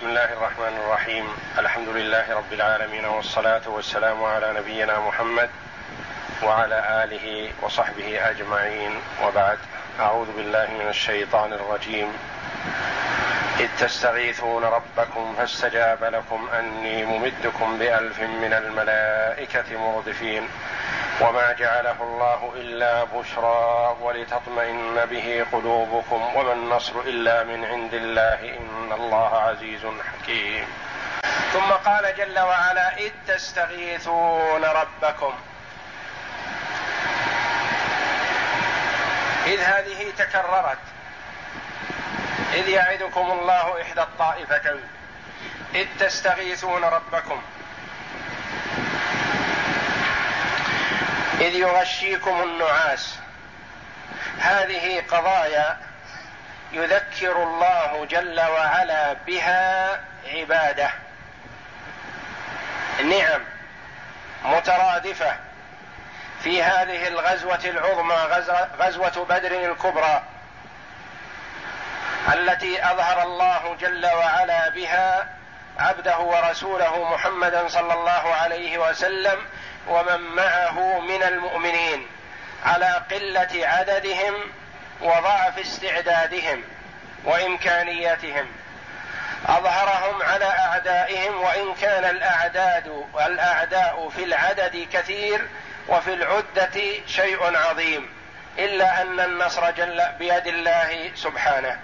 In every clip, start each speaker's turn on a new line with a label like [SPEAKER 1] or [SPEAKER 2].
[SPEAKER 1] بسم الله الرحمن الرحيم الحمد لله رب العالمين والصلاة والسلام على نبينا محمد وعلى آله وصحبه أجمعين وبعد أعوذ بالله من الشيطان الرجيم إذ تستغيثون ربكم فاستجاب لكم أني ممدكم بألف من الملائكة مردفين وما جعله الله الا بشرى ولتطمئن به قلوبكم وما النصر الا من عند الله ان الله عزيز حكيم ثم قال جل وعلا اذ تستغيثون ربكم اذ هذه تكررت اذ يعدكم الله احدى الطائفتين اذ تستغيثون ربكم إذ يغشيكم النعاس هذه قضايا يذكر الله جل وعلا بها عباده نعم مترادفه في هذه الغزوه العظمى غزوه بدر الكبرى التي اظهر الله جل وعلا بها عبده ورسوله محمدا صلى الله عليه وسلم ومن معه من المؤمنين على قله عددهم وضعف استعدادهم وامكانياتهم اظهرهم على اعدائهم وان كان الاعداد الاعداء في العدد كثير وفي العده شيء عظيم الا ان النصر جل بيد الله سبحانه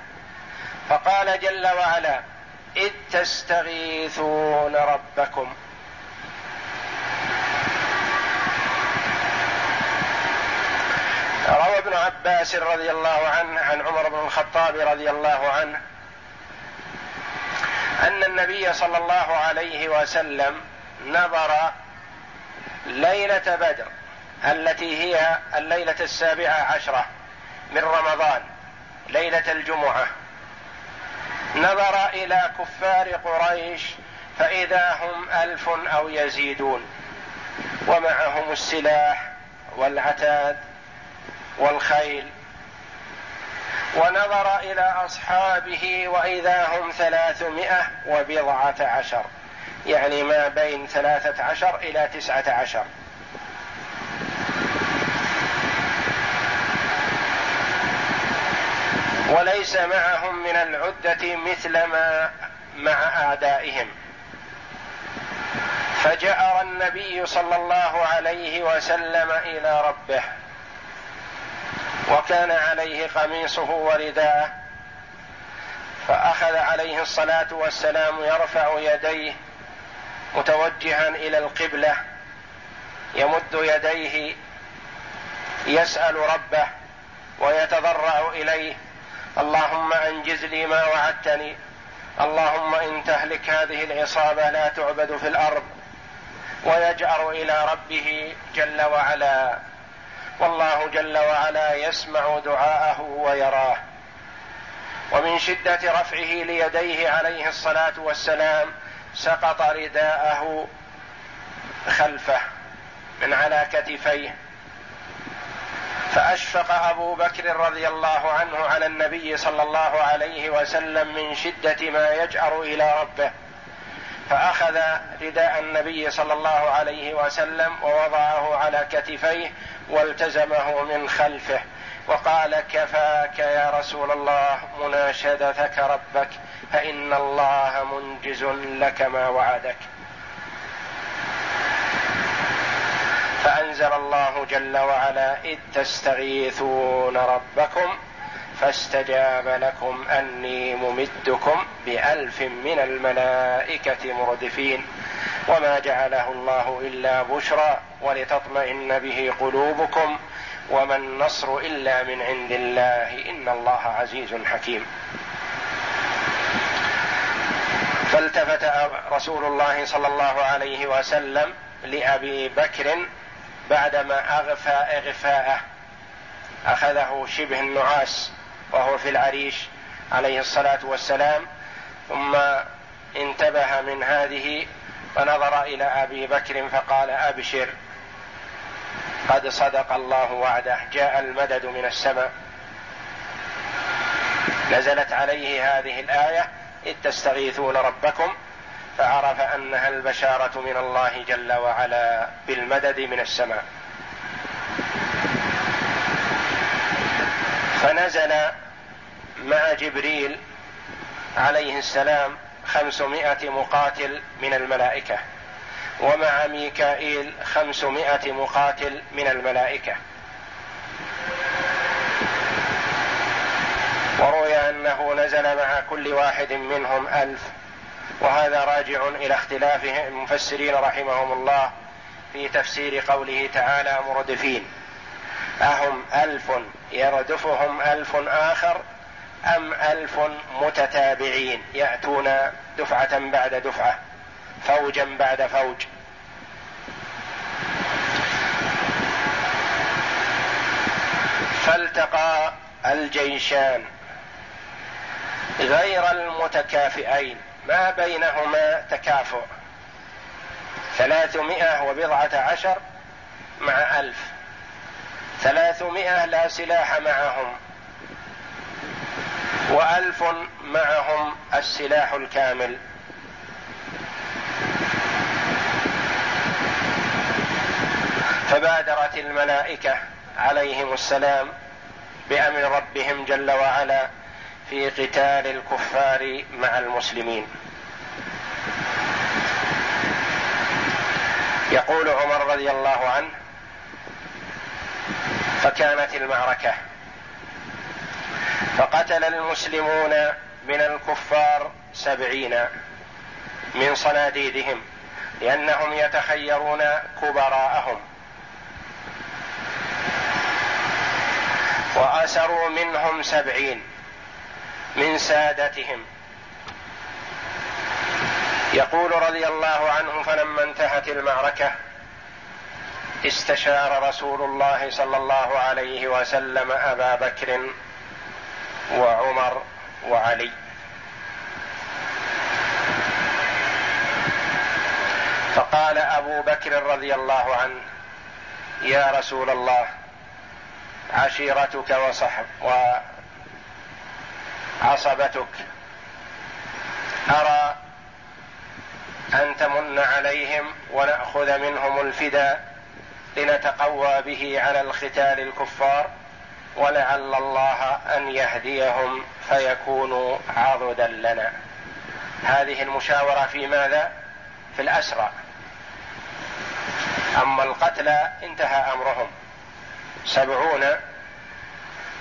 [SPEAKER 1] فقال جل وعلا اذ تستغيثون ربكم روى ابن عباس رضي الله عنه عن عمر بن الخطاب رضي الله عنه ان النبي صلى الله عليه وسلم نظر ليله بدر التي هي الليله السابعه عشره من رمضان ليله الجمعه نظر الى كفار قريش فاذا هم الف او يزيدون ومعهم السلاح والعتاد والخيل ونظر الى اصحابه واذا هم ثلاثمائه وبضعه عشر يعني ما بين ثلاثه عشر الى تسعه عشر وليس معهم من العده مثل ما مع اعدائهم فجار النبي صلى الله عليه وسلم الى ربه وكان عليه قميصه ورداءه فأخذ عليه الصلاة والسلام يرفع يديه متوجها إلى القبلة يمد يديه يسأل ربه ويتضرع إليه اللهم أنجز لي ما وعدتني اللهم إن تهلك هذه العصابة لا تعبد في الأرض ويجأر إلى ربه جل وعلا والله جل وعلا يسمع دعاءه ويراه ومن شده رفعه ليديه عليه الصلاه والسلام سقط رداءه خلفه من على كتفيه فاشفق ابو بكر رضي الله عنه على النبي صلى الله عليه وسلم من شده ما يجأر الى ربه فاخذ رداء النبي صلى الله عليه وسلم ووضعه على كتفيه والتزمه من خلفه وقال كفاك يا رسول الله مناشدتك ربك فان الله منجز لك ما وعدك فانزل الله جل وعلا اذ تستغيثون ربكم فاستجاب لكم اني ممدكم بالف من الملائكه مردفين وما جعله الله الا بشرى ولتطمئن به قلوبكم وما النصر الا من عند الله ان الله عزيز حكيم فالتفت رسول الله صلى الله عليه وسلم لابي بكر بعدما اغفى اغفاءه اخذه شبه النعاس وهو في العريش عليه الصلاه والسلام ثم انتبه من هذه فنظر الى ابي بكر فقال ابشر قد صدق الله وعده جاء المدد من السماء نزلت عليه هذه الايه اذ تستغيثون ربكم فعرف انها البشاره من الله جل وعلا بالمدد من السماء فنزل مع جبريل عليه السلام خمسمائة مقاتل من الملائكة ومع ميكائيل خمسمائة مقاتل من الملائكة وروي أنه نزل مع كل واحد منهم ألف وهذا راجع إلى اختلاف المفسرين رحمهم الله في تفسير قوله تعالى مردفين أهم ألف يردفهم ألف آخر أم ألف متتابعين يأتون دفعة بعد دفعة فوجا بعد فوج فالتقى الجيشان غير المتكافئين ما بينهما تكافؤ ثلاثمائة وبضعة عشر مع ألف ثلاثمائة لا سلاح معهم وألف معهم السلاح الكامل فبادرت الملائكة عليهم السلام بأمر ربهم جل وعلا في قتال الكفار مع المسلمين يقول عمر رضي الله عنه فكانت المعركه فقتل المسلمون من الكفار سبعين من صناديدهم لأنهم يتخيرون كبراءهم وأسروا منهم سبعين من سادتهم يقول رضي الله عنه فلما انتهت المعركة استشار رسول الله صلى الله عليه وسلم أبا بكر وعمر وعلي فقال ابو بكر رضي الله عنه يا رسول الله عشيرتك وصحب وعصبتك ارى ان تمن عليهم وناخذ منهم الفدا لنتقوى به على الختال الكفار ولعل الله ان يهديهم فيكونوا عضدا لنا هذه المشاوره في ماذا في الاسرى اما القتلى انتهى امرهم سبعون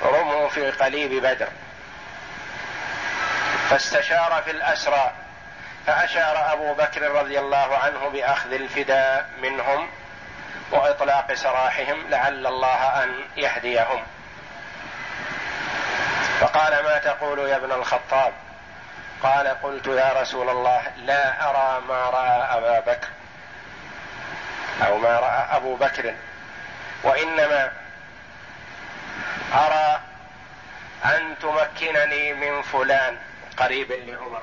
[SPEAKER 1] رموا في قليب بدر فاستشار في الاسرى فاشار ابو بكر رضي الله عنه باخذ الفداء منهم واطلاق سراحهم لعل الله ان يهديهم فقال ما تقول يا ابن الخطاب قال قلت يا رسول الله لا ارى ما راى ابا بكر او ما راى ابو بكر وانما ارى ان تمكنني من فلان قريب لعمر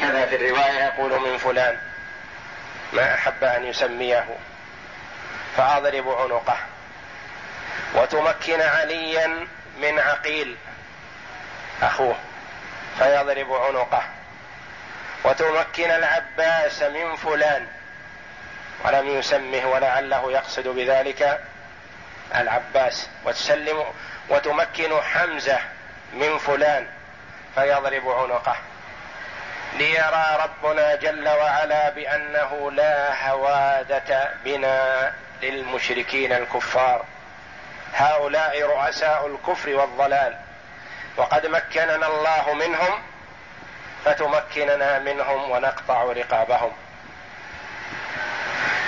[SPEAKER 1] كذا في الروايه يقول من فلان ما احب ان يسميه فاضرب عنقه وتمكن عليا من عقيل اخوه فيضرب عنقه وتمكن العباس من فلان ولم يسمه ولعله يقصد بذلك العباس وتسلم وتمكن حمزه من فلان فيضرب عنقه ليرى ربنا جل وعلا بانه لا هواده بنا للمشركين الكفار هؤلاء رؤساء الكفر والضلال وقد مكننا الله منهم فتمكننا منهم ونقطع رقابهم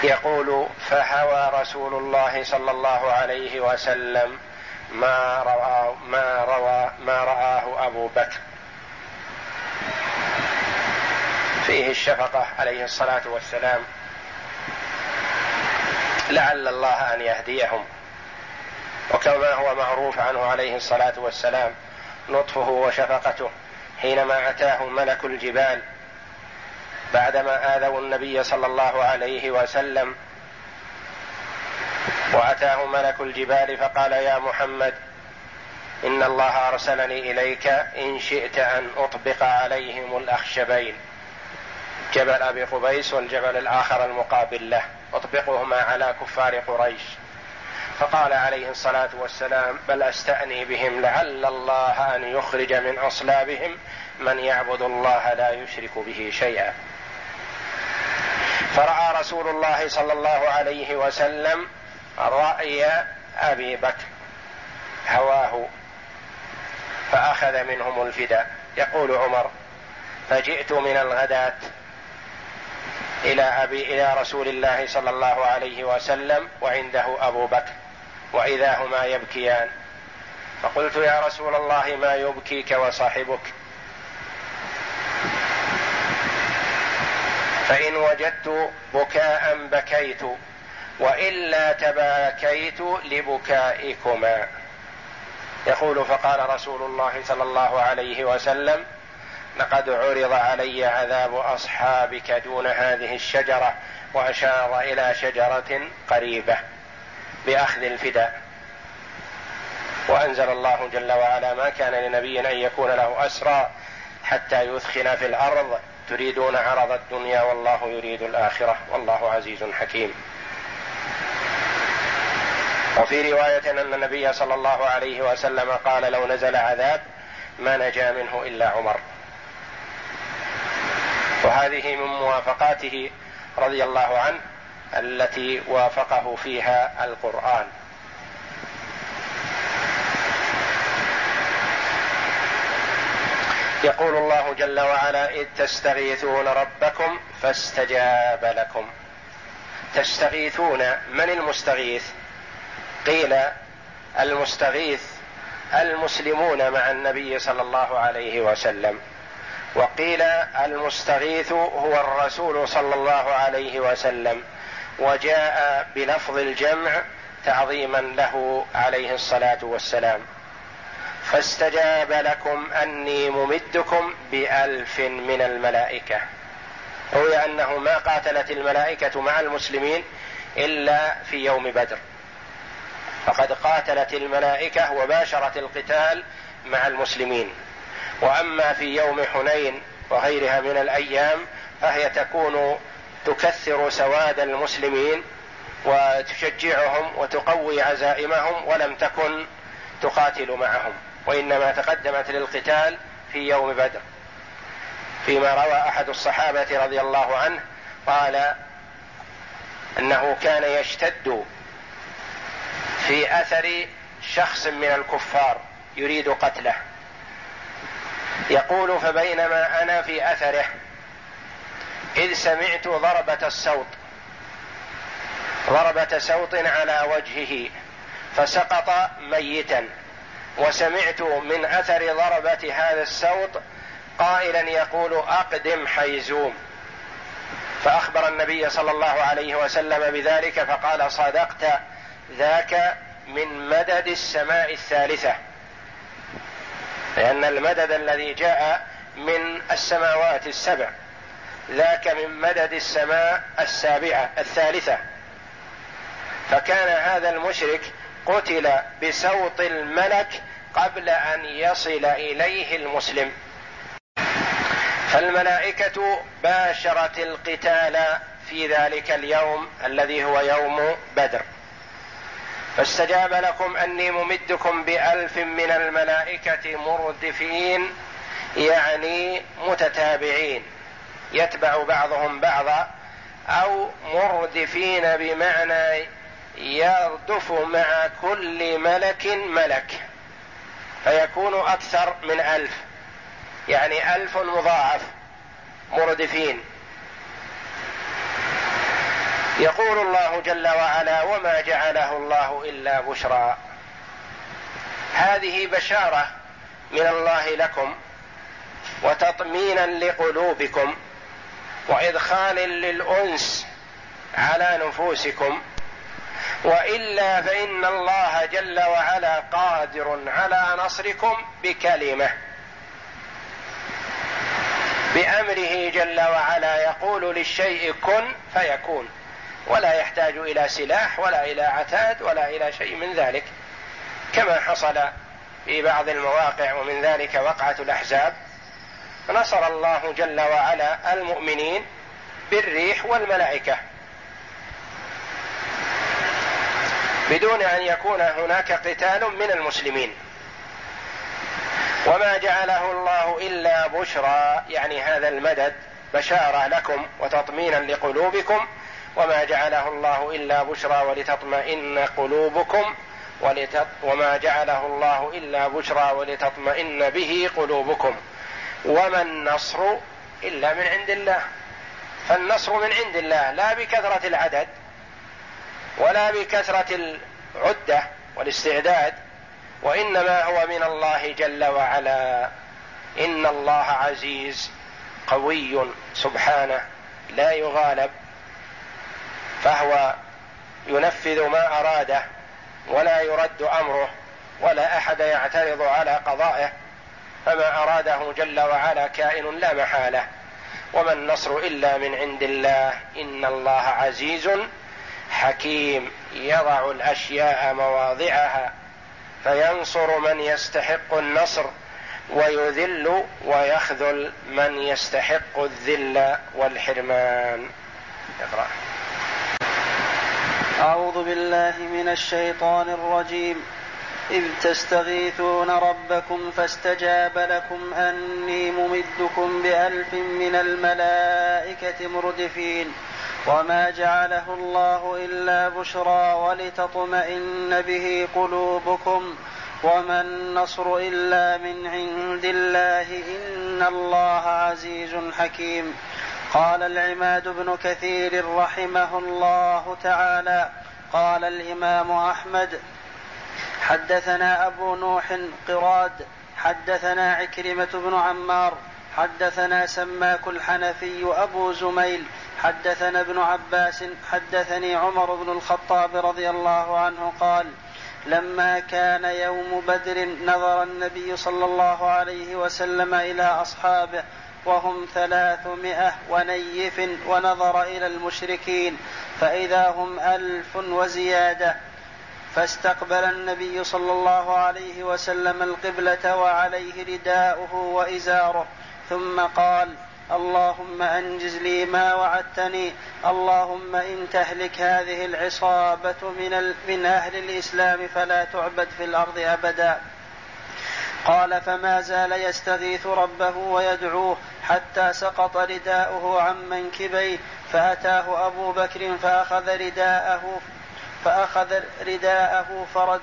[SPEAKER 1] يقول فهوى رسول الله صلى الله عليه وسلم ما رأى ما روى ما رآه أبو بكر فيه الشفقة عليه الصلاة والسلام لعل الله أن يهديهم وكما هو معروف عنه عليه الصلاة والسلام لطفه وشفقته حينما أتاه ملك الجبال بعدما آذوا النبي صلى الله عليه وسلم وأتاه ملك الجبال فقال يا محمد إن الله أرسلني إليك إن شئت أن أطبق عليهم الأخشبين جبل أبي قبيس والجبل الآخر المقابل له أطبقهما على كفار قريش فقال عليه الصلاه والسلام بل استاني بهم لعل الله ان يخرج من اصلابهم من يعبد الله لا يشرك به شيئا فراى رسول الله صلى الله عليه وسلم راي ابي بكر هواه فاخذ منهم الفداء يقول عمر فجئت من الغداه الى ابي الى رسول الله صلى الله عليه وسلم وعنده ابو بكر واذا هما يبكيان فقلت يا رسول الله ما يبكيك وصاحبك فان وجدت بكاء بكيت والا تباكيت لبكائكما يقول فقال رسول الله صلى الله عليه وسلم لقد عرض علي عذاب اصحابك دون هذه الشجره واشار الى شجره قريبه باخذ الفداء وانزل الله جل وعلا ما كان لنبي ان يكون له اسرى حتى يثخن في الارض تريدون عرض الدنيا والله يريد الاخره والله عزيز حكيم وفي روايه ان النبي صلى الله عليه وسلم قال لو نزل عذاب ما نجا منه الا عمر وهذه من موافقاته رضي الله عنه التي وافقه فيها القرآن يقول الله جل وعلا إذ تستغيثون ربكم فاستجاب لكم تستغيثون من المستغيث قيل المستغيث المسلمون مع النبي صلى الله عليه وسلم وقيل المستغيث هو الرسول صلى الله عليه وسلم وجاء بلفظ الجمع تعظيما له عليه الصلاه والسلام فاستجاب لكم اني ممدكم بالف من الملائكه روي انه ما قاتلت الملائكه مع المسلمين الا في يوم بدر فقد قاتلت الملائكه وباشرت القتال مع المسلمين واما في يوم حنين وغيرها من الايام فهي تكون تكثر سواد المسلمين وتشجعهم وتقوي عزائمهم ولم تكن تقاتل معهم وانما تقدمت للقتال في يوم بدر فيما روى احد الصحابه رضي الله عنه قال انه كان يشتد في اثر شخص من الكفار يريد قتله يقول فبينما انا في اثره إذ سمعت ضربة السوط ضربة سوط على وجهه فسقط ميتا وسمعت من أثر ضربة هذا السوط قائلا يقول أقدم حيزوم فأخبر النبي صلى الله عليه وسلم بذلك فقال صدقت ذاك من مدد السماء الثالثة لأن المدد الذي جاء من السماوات السبع ذاك من مدد السماء السابعة الثالثة فكان هذا المشرك قتل بسوط الملك قبل أن يصل إليه المسلم فالملائكة باشرت القتال في ذلك اليوم الذي هو يوم بدر فاستجاب لكم اني ممدكم بالف من الملائكه مردفين يعني متتابعين يتبع بعضهم بعضا او مردفين بمعنى يردف مع كل ملك ملك فيكون اكثر من الف يعني الف مضاعف مردفين يقول الله جل وعلا وما جعله الله الا بشرى هذه بشاره من الله لكم وتطمينا لقلوبكم وادخال للانس على نفوسكم والا فان الله جل وعلا قادر على نصركم بكلمه بامره جل وعلا يقول للشيء كن فيكون ولا يحتاج الى سلاح ولا الى عتاد ولا الى شيء من ذلك كما حصل في بعض المواقع ومن ذلك وقعه الاحزاب نصر الله جل وعلا المؤمنين بالريح والملائكه بدون ان يكون هناك قتال من المسلمين وما جعله الله الا بشرى يعني هذا المدد بشاره لكم وتطمينا لقلوبكم وما جعله الله الا بشرى ولتطمئن قلوبكم ولتط... وما جعله الله الا بشرى ولتطمئن به قلوبكم وما النصر الا من عند الله فالنصر من عند الله لا بكثره العدد ولا بكثره العده والاستعداد وانما هو من الله جل وعلا ان الله عزيز قوي سبحانه لا يغالب فهو ينفذ ما اراده ولا يرد امره ولا احد يعترض على قضائه فما اراده جل وعلا كائن لا محاله وما النصر الا من عند الله ان الله عزيز حكيم يضع الاشياء مواضعها فينصر من يستحق النصر ويذل ويخذل من يستحق الذل والحرمان اقرأ أعوذ بالله من الشيطان الرجيم إذ تستغيثون ربكم فاستجاب لكم أني ممدكم بألف من الملائكة مردفين وما جعله الله إلا بشرى ولتطمئن به قلوبكم وما النصر إلا من عند الله إن الله عزيز حكيم قال العماد بن كثير رحمه الله تعالى قال الإمام أحمد حدثنا أبو نوح قراد حدثنا عكرمة بن عمار حدثنا سماك الحنفي أبو زميل حدثنا ابن عباس حدثني عمر بن الخطاب رضي الله عنه قال لما كان يوم بدر نظر النبي صلى الله عليه وسلم إلى أصحابه وهم ثلاثمائة ونيف ونظر إلى المشركين فإذا هم ألف وزيادة فاستقبل النبي صلى الله عليه وسلم القبلة وعليه رداؤه وإزاره ثم قال اللهم أنجز لي ما وعدتني اللهم إن تهلك هذه العصابة من, ال... من أهل الإسلام فلا تعبد في الأرض أبدا قال فما زال يستغيث ربه ويدعوه حتى سقط رداؤه عن منكبيه فأتاه أبو بكر فأخذ رداءه فأخذ رداءه فرد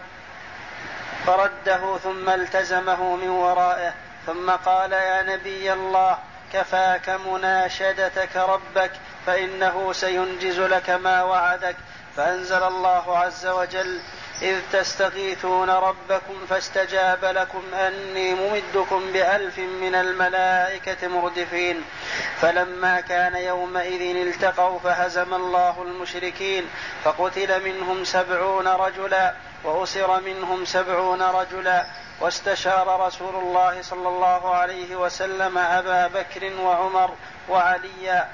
[SPEAKER 1] فرده ثم التزمه من ورائه ثم قال يا نبي الله كفاك مناشدتك ربك فإنه سينجز لك ما وعدك فأنزل الله عز وجل إذ تستغيثون ربكم فاستجاب لكم أني ممدكم بألف من الملائكة مردفين فلما كان يومئذ التقوا فهزم الله المشركين فقتل منهم سبعون رجلا وأسر منهم سبعون رجلا واستشار رسول الله صلى الله عليه وسلم أبا بكر وعمر وعليا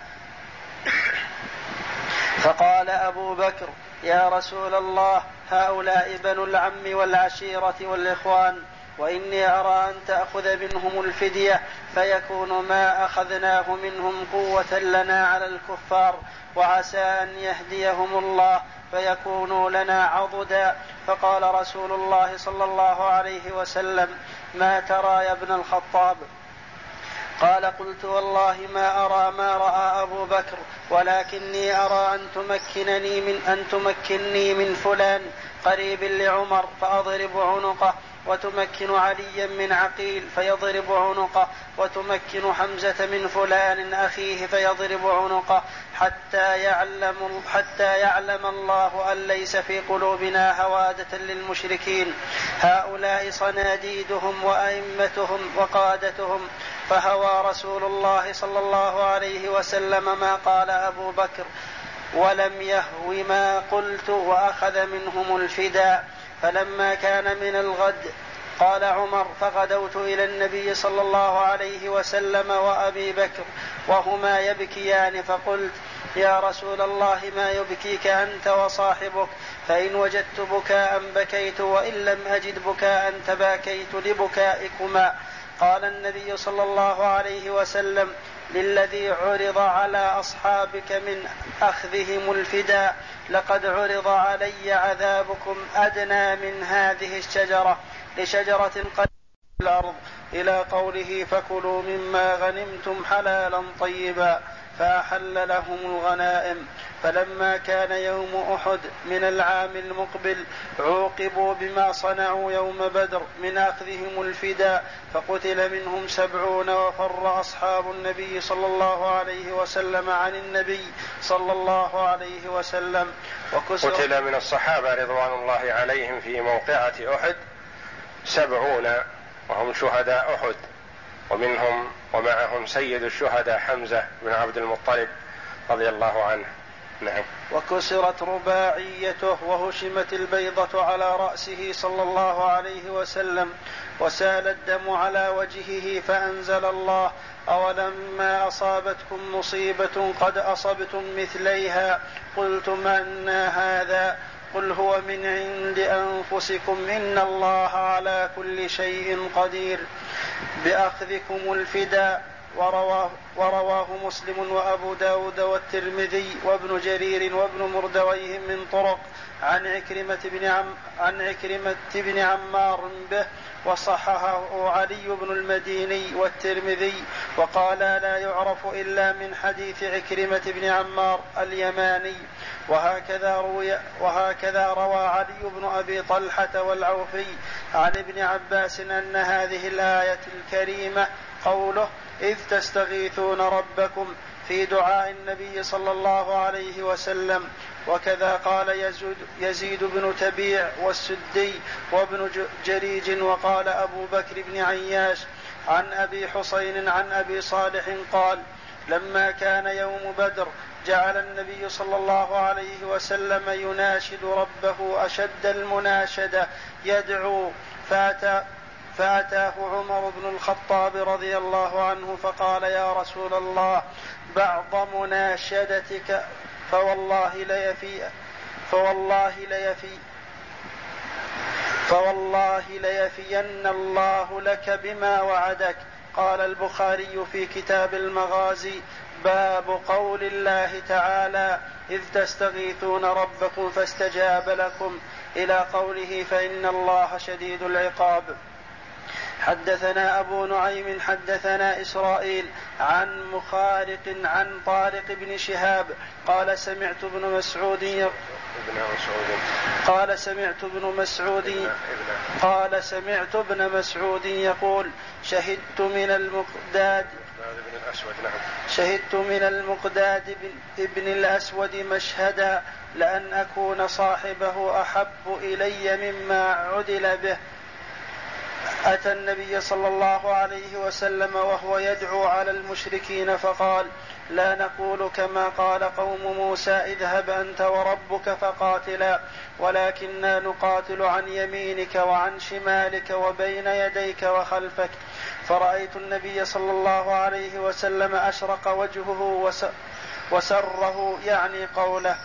[SPEAKER 1] فقال أبو بكر يا رسول الله هؤلاء بنو العم والعشيرة والإخوان وإني أرى أن تأخذ منهم الفدية فيكون ما أخذناه منهم قوة لنا على الكفار وعسى أن يهديهم الله فيكونوا لنا عضدا فقال رسول الله صلى الله عليه وسلم ما ترى يا ابن الخطاب قال قلت والله ما أرى ما رأى أبو بكر ولكني أرى أن تمكنني من أن تمكنني من فلان قريب لعمر فأضرب عنقه وتمكن عليا من عقيل فيضرب عنقه وتمكن حمزة من فلان أخيه فيضرب عنقه حتى يعلم حتى يعلم الله أن ليس في قلوبنا هوادة للمشركين هؤلاء صناديدهم وأئمتهم وقادتهم فهوى رسول الله صلى الله عليه وسلم ما قال أبو بكر ولم يهو ما قلت وأخذ منهم الفداء فلما كان من الغد قال عمر فغدوت الى النبي صلى الله عليه وسلم وابي بكر وهما يبكيان فقلت يا رسول الله ما يبكيك انت وصاحبك فان وجدت بكاء بكيت وان لم اجد بكاء تباكيت لبكائكما قال النبي صلى الله عليه وسلم للذي عرض على اصحابك من اخذهم الفداء لقد عرض علي عذابكم ادنى من هذه الشجره لشجره قد الارض الى قوله فكلوا مما غنمتم حلالا طيبا فاحل لهم الغنائم فلما كان يوم احد من العام المقبل عوقبوا بما صنعوا يوم بدر من اخذهم الفداء فقتل منهم سبعون وفر اصحاب النبي صلى الله عليه وسلم عن النبي صلى الله عليه وسلم وكسر قتل من الصحابه رضوان الله عليهم في موقعه احد سبعون وهم شهداء احد ومنهم ومعهم سيد الشهداء حمزه بن عبد المطلب رضي الله عنه نعم وكسرت رباعيته وهشمت البيضة على رأسه صلى الله عليه وسلم وسال الدم على وجهه فأنزل الله أولما أصابتكم مصيبة قد أصبتم مثليها قلتم أن هذا قل هو من عند انفسكم ان الله على كل شيء قدير باخذكم الفداء ورواه, ورواه مسلم وأبو داود والترمذي وابن جرير وابن مردويه من طرق عن عكرمة بن عم عن عكرمة بن عمار به وصححه علي بن المديني والترمذي وقال لا يعرف إلا من حديث عكرمة بن عمار اليماني وهكذا روي وهكذا روى علي بن أبي طلحة والعوفي عن ابن عباس أن هذه الآية الكريمة قوله إذ تستغيثون ربكم في دعاء النبي صلى الله عليه وسلم وكذا قال يزيد, يزيد بن تبيع والسدي وابن جريج وقال أبو بكر بن عياش عن أبي حسين عن أبي صالح قال لما كان يوم بدر جعل النبي صلى الله عليه وسلم يناشد ربه أشد المناشدة يدعو فأتى فأتاه عمر بن الخطاب رضي الله عنه فقال يا رسول الله بعض مناشدتك فوالله ليفي فوالله ليفي فوالله ليفين الله لك بما وعدك قال البخاري في كتاب المغازي باب قول الله تعالى اذ تستغيثون ربكم فاستجاب لكم الى قوله فان الله شديد العقاب حدثنا أبو نعيم حدثنا إسرائيل عن مخارق عن طارق بن شهاب قال سمعت ابن مسعود ابن مسعود قال سمعت ابن مسعود قال سمعت ابن مسعود يقول شهدت من المقداد نعم. شهدت من المقداد بن الأسود مشهدا لأن أكون صاحبه أحب إلي مما عدل به أتى النبي صلى الله عليه وسلم وهو يدعو على المشركين فقال لا نقول كما قال قوم موسى اذهب أنت وربك فقاتلا ولكنا نقاتل عن يمينك وعن شمالك وبين يديك وخلفك فرأيت النبي صلى الله عليه وسلم أشرق وجهه وسره يعني قوله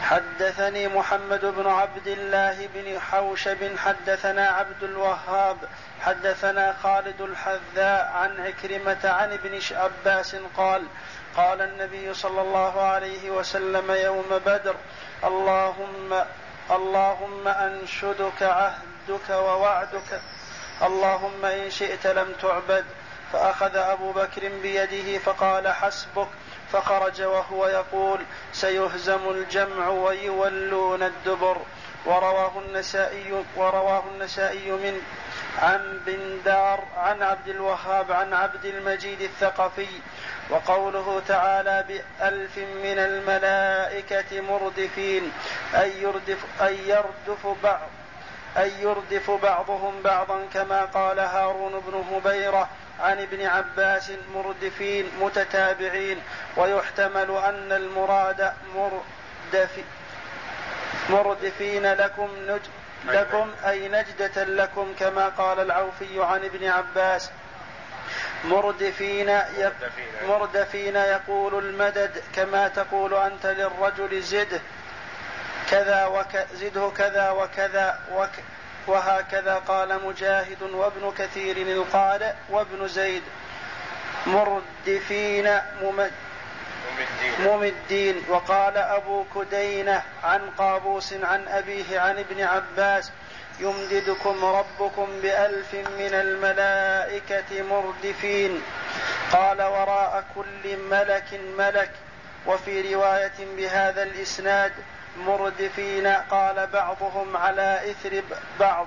[SPEAKER 1] حدثني محمد بن عبد الله بن حوشب حدثنا عبد الوهاب حدثنا خالد الحذاء عن عكرمة عن ابن عباس قال قال النبي صلى الله عليه وسلم يوم بدر اللهم اللهم أنشدك عهدك ووعدك اللهم إن شئت لم تعبد فأخذ أبو بكر بيده فقال حسبك فخرج وهو يقول سيهزم الجمع ويولون الدبر ورواه النسائي ورواه النسائي من عن بندار عن عبد الوهاب عن عبد المجيد الثقفي وقوله تعالى بألف من الملائكة مردفين أن يردف, أن يردف بعض أن يردف بعضهم بعضا كما قال هارون بن هبيرة عن ابن عباس مردفين متتابعين ويحتمل أن المراد مردف مردفين لكم نج لكم أي نجدة لكم كما قال العوفي عن ابن عباس مردفين مردفين يقول المدد كما تقول أنت للرجل زده كذا وك زده كذا وكذا وك وهكذا قال مجاهد وابن كثير القال وابن زيد مردفين ممد ممدين وقال أبو كدينة عن قابوس عن أبيه عن ابن عباس يمددكم ربكم بألف من الملائكة مردفين قال وراء كل ملك ملك وفي رواية بهذا الإسناد مردفين قال بعضهم على إثر بعض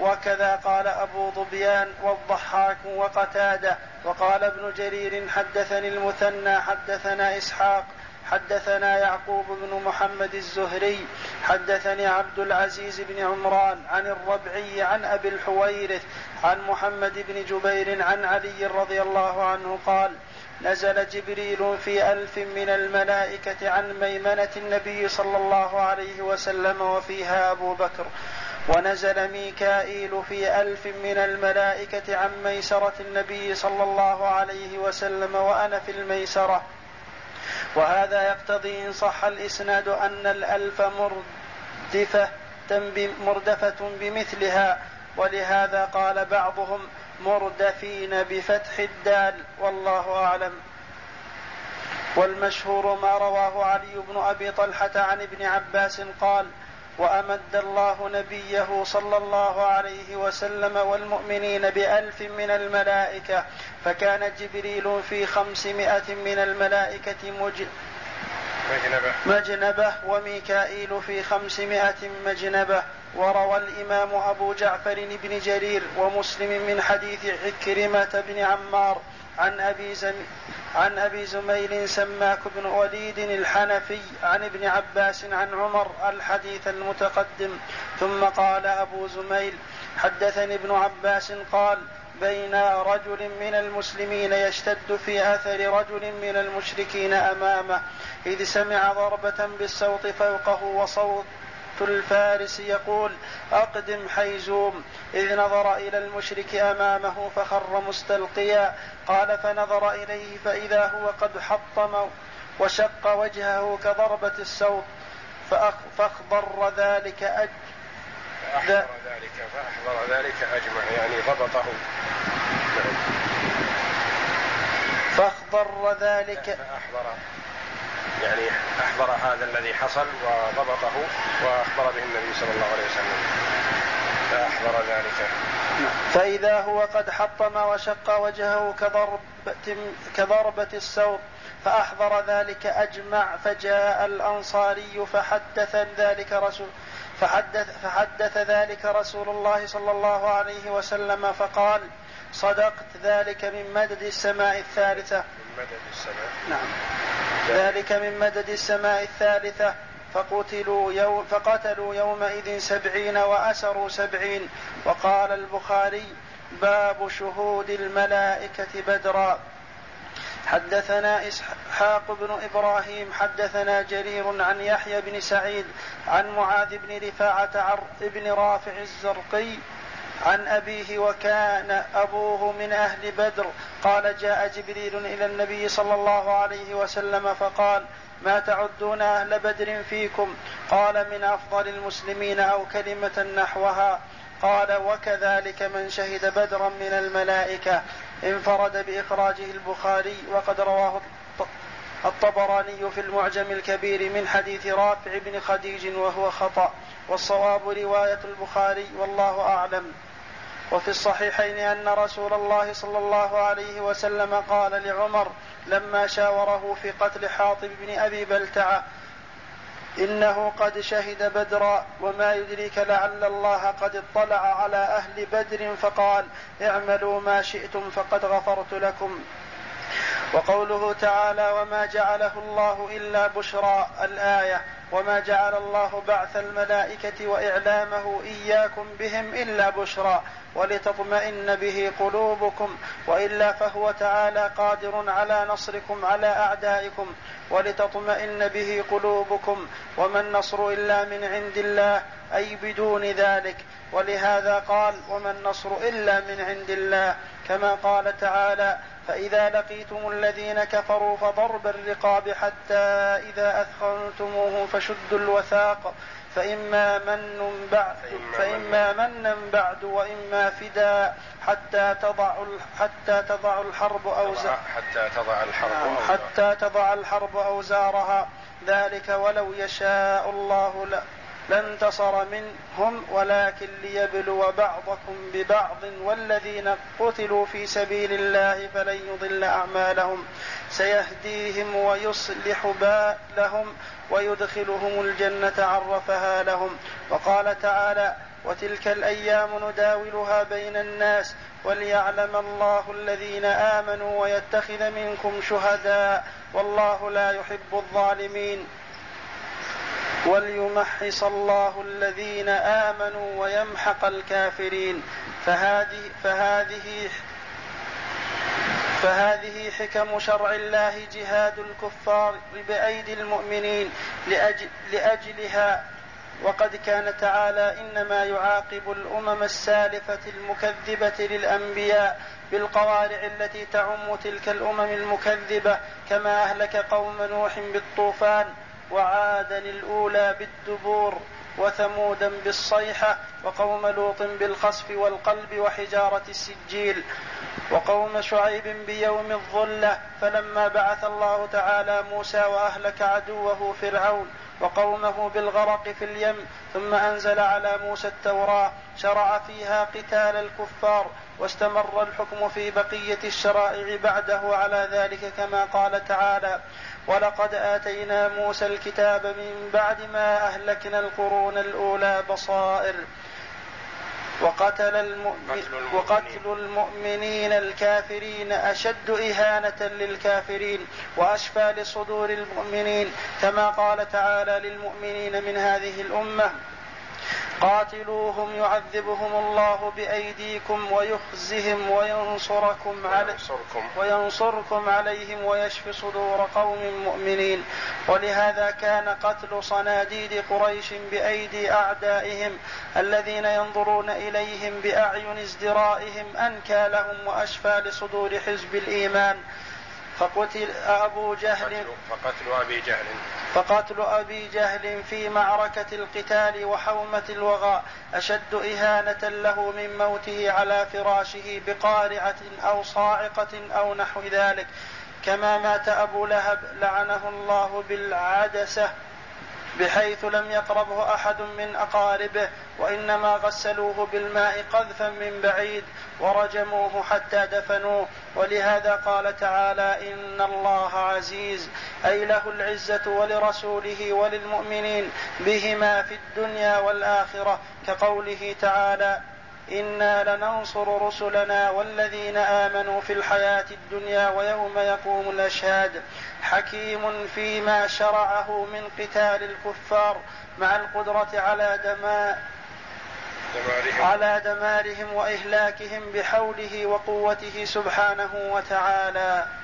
[SPEAKER 1] وكذا قال أبو ظبيان والضحاك وقتادة وقال ابن جرير حدثني المثنى حدثنا إسحاق حدثنا يعقوب بن محمد الزهري حدثني عبد العزيز بن عمران عن الربعي عن أبي الحويرث عن محمد بن جبير عن علي رضي الله عنه قال نزل جبريل في ألف من الملائكة عن ميمنة النبي صلى الله عليه وسلم وفيها أبو بكر ونزل ميكائيل في ألف من الملائكة عن ميسرة النبي صلى الله عليه وسلم وأنا في الميسرة وهذا يقتضي إن صح الإسناد أن الألف مردفة مردفة بمثلها ولهذا قال بعضهم مردفين بفتح الدال والله اعلم والمشهور ما رواه علي بن ابي طلحه عن ابن عباس قال وامد الله نبيه صلى الله عليه وسلم والمؤمنين بالف من الملائكه فكان جبريل في خمسمائه من الملائكه مج مجنبة مجنبة وميكائيل في خمسمائة مجنبة وروى الإمام أبو جعفر بن جرير ومسلم من حديث عكرمة بن عمار عن أبي زم عن أبي زميل سماك بن وليد الحنفي عن ابن عباس عن عمر الحديث المتقدم ثم قال أبو زميل حدثني ابن عباس قال بين رجل من المسلمين يشتد في اثر رجل من المشركين امامه اذ سمع ضربه بالصوت فوقه وصوت الفارس يقول أقدم حيزوم إذ نظر إلى المشرك أمامه فخر مستلقيا قال فنظر إليه فإذا هو قد حطم وشق وجهه كضربة السوط فأخضر ذلك أجل فأحضر ذلك فأحضر ذلك أجمع
[SPEAKER 2] يعني
[SPEAKER 1] ضبطه فاخضر ذلك فأحضر
[SPEAKER 2] يعني أحضر هذا الذي حصل وضبطه وأخبر به النبي صلى الله عليه وسلم فأحضر
[SPEAKER 1] ذلك فإذا هو قد حطم وشق وجهه كضربة, كضربة السوط فأحضر ذلك أجمع فجاء الأنصاري فحدث ذلك رسول فحدث, فحدث ذلك رسول الله صلى الله عليه وسلم فقال صدقت ذلك من مدد السماء الثالثة من مدد السماء نعم ذلك من مدد السماء الثالثة فقتلوا يوم فقتلوا يومئذ سبعين وأسروا سبعين وقال البخاري باب شهود الملائكة بدرا حدثنا اسحاق بن ابراهيم حدثنا جرير عن يحيى بن سعيد عن معاذ بن رفاعه بن رافع الزرقي عن أبيه وكان أبوه من أهل بدر قال جاء جبريل إلى النبي صلى الله عليه وسلم فقال ما تعدون أهل بدر فيكم قال من أفضل المسلمين أو كلمة نحوها قال وكذلك من شهد بدرا من الملائكة انفرد بإخراجه البخاري وقد رواه الطبراني في المعجم الكبير من حديث رافع بن خديج وهو خطأ والصواب رواية البخاري والله أعلم وفي الصحيحين أن رسول الله صلى الله عليه وسلم قال لعمر لما شاوره في قتل حاطب بن أبي بلتعة انه قد شهد بدرا وما يدريك لعل الله قد اطلع على اهل بدر فقال اعملوا ما شئتم فقد غفرت لكم وقوله تعالى وما جعله الله الا بشرى الايه وما جعل الله بعث الملائكه واعلامه اياكم بهم الا بشرى ولتطمئن به قلوبكم والا فهو تعالى قادر على نصركم على اعدائكم ولتطمئن به قلوبكم وما النصر الا من عند الله اي بدون ذلك ولهذا قال وما النصر الا من عند الله كما قال تعالى فإذا لقيتم الذين كفروا فضرب الرقاب حتى إذا أثخنتموه فشدوا الوثاق فإما من بعد فإما من بعد وإما فداء حتى تضع حتى تضع الحرب أوزار حتى تضع الحرب حتى تضع الحرب أوزارها ذلك ولو يشاء الله لا انتصر منهم ولكن ليبلو بعضكم ببعض والذين قتلوا في سبيل الله فلن يضل أعمالهم سيهديهم ويصلح بالهم ويدخلهم الجنة عرفها لهم وقال تعالى وتلك الأيام نداولها بين الناس وليعلم الله الذين آمنوا ويتخذ منكم شهداء والله لا يحب الظالمين وليمحص الله الذين آمنوا ويمحق الكافرين فهذه فهذه فهذه حكم شرع الله جهاد الكفار بأيدي المؤمنين لأجل لأجلها وقد كان تعالى انما يعاقب الامم السالفه المكذبه للانبياء بالقوارع التي تعم تلك الامم المكذبه كما اهلك قوم نوح بالطوفان وعادا الأولى بالدبور وثمودا بالصيحة وقوم لوط بالخسف والقلب وحجارة السجيل وقوم شعيب بيوم الظلة فلما بعث الله تعالى موسى وأهلك عدوه فرعون وقومه بالغرق في اليم ثم أنزل على موسى التوراة شرع فيها قتال الكفار واستمر الحكم في بقيه الشرائع بعده على ذلك كما قال تعالى ولقد اتينا موسى الكتاب من بعد ما اهلكنا القرون الاولى بصائر وقتل, المؤمن وقتل المؤمنين الكافرين أشد إهانة للكافرين وأشفى لصدور المؤمنين كما قال تعالى للمؤمنين من هذه الأمة قاتلوهم يعذبهم الله بأيديكم ويخزهم وينصركم علي وينصركم عليهم ويشف صدور قوم مؤمنين ولهذا كان قتل صناديد قريش بأيدي أعدائهم الذين ينظرون إليهم بأعين ازدرائهم أنكى لهم وأشفى لصدور حزب الإيمان فقتل أبو جهل فقتل أبي جهل فقتل أبي جهل في معركة القتال وحومة الوغاء أشد إهانة له من موته على فراشه بقارعة أو صاعقة أو نحو ذلك كما مات أبو لهب لعنه الله بالعدسة بحيث لم يقربه احد من اقاربه وانما غسلوه بالماء قذفا من بعيد ورجموه حتى دفنوه ولهذا قال تعالى ان الله عزيز اي له العزه ولرسوله وللمؤمنين بهما في الدنيا والاخره كقوله تعالى انا لننصر رسلنا والذين امنوا في الحياه الدنيا ويوم يقوم الاشهاد حكيم فيما شرعه من قتال الكفار مع القدره على دماء على دمارهم واهلاكهم بحوله وقوته سبحانه وتعالى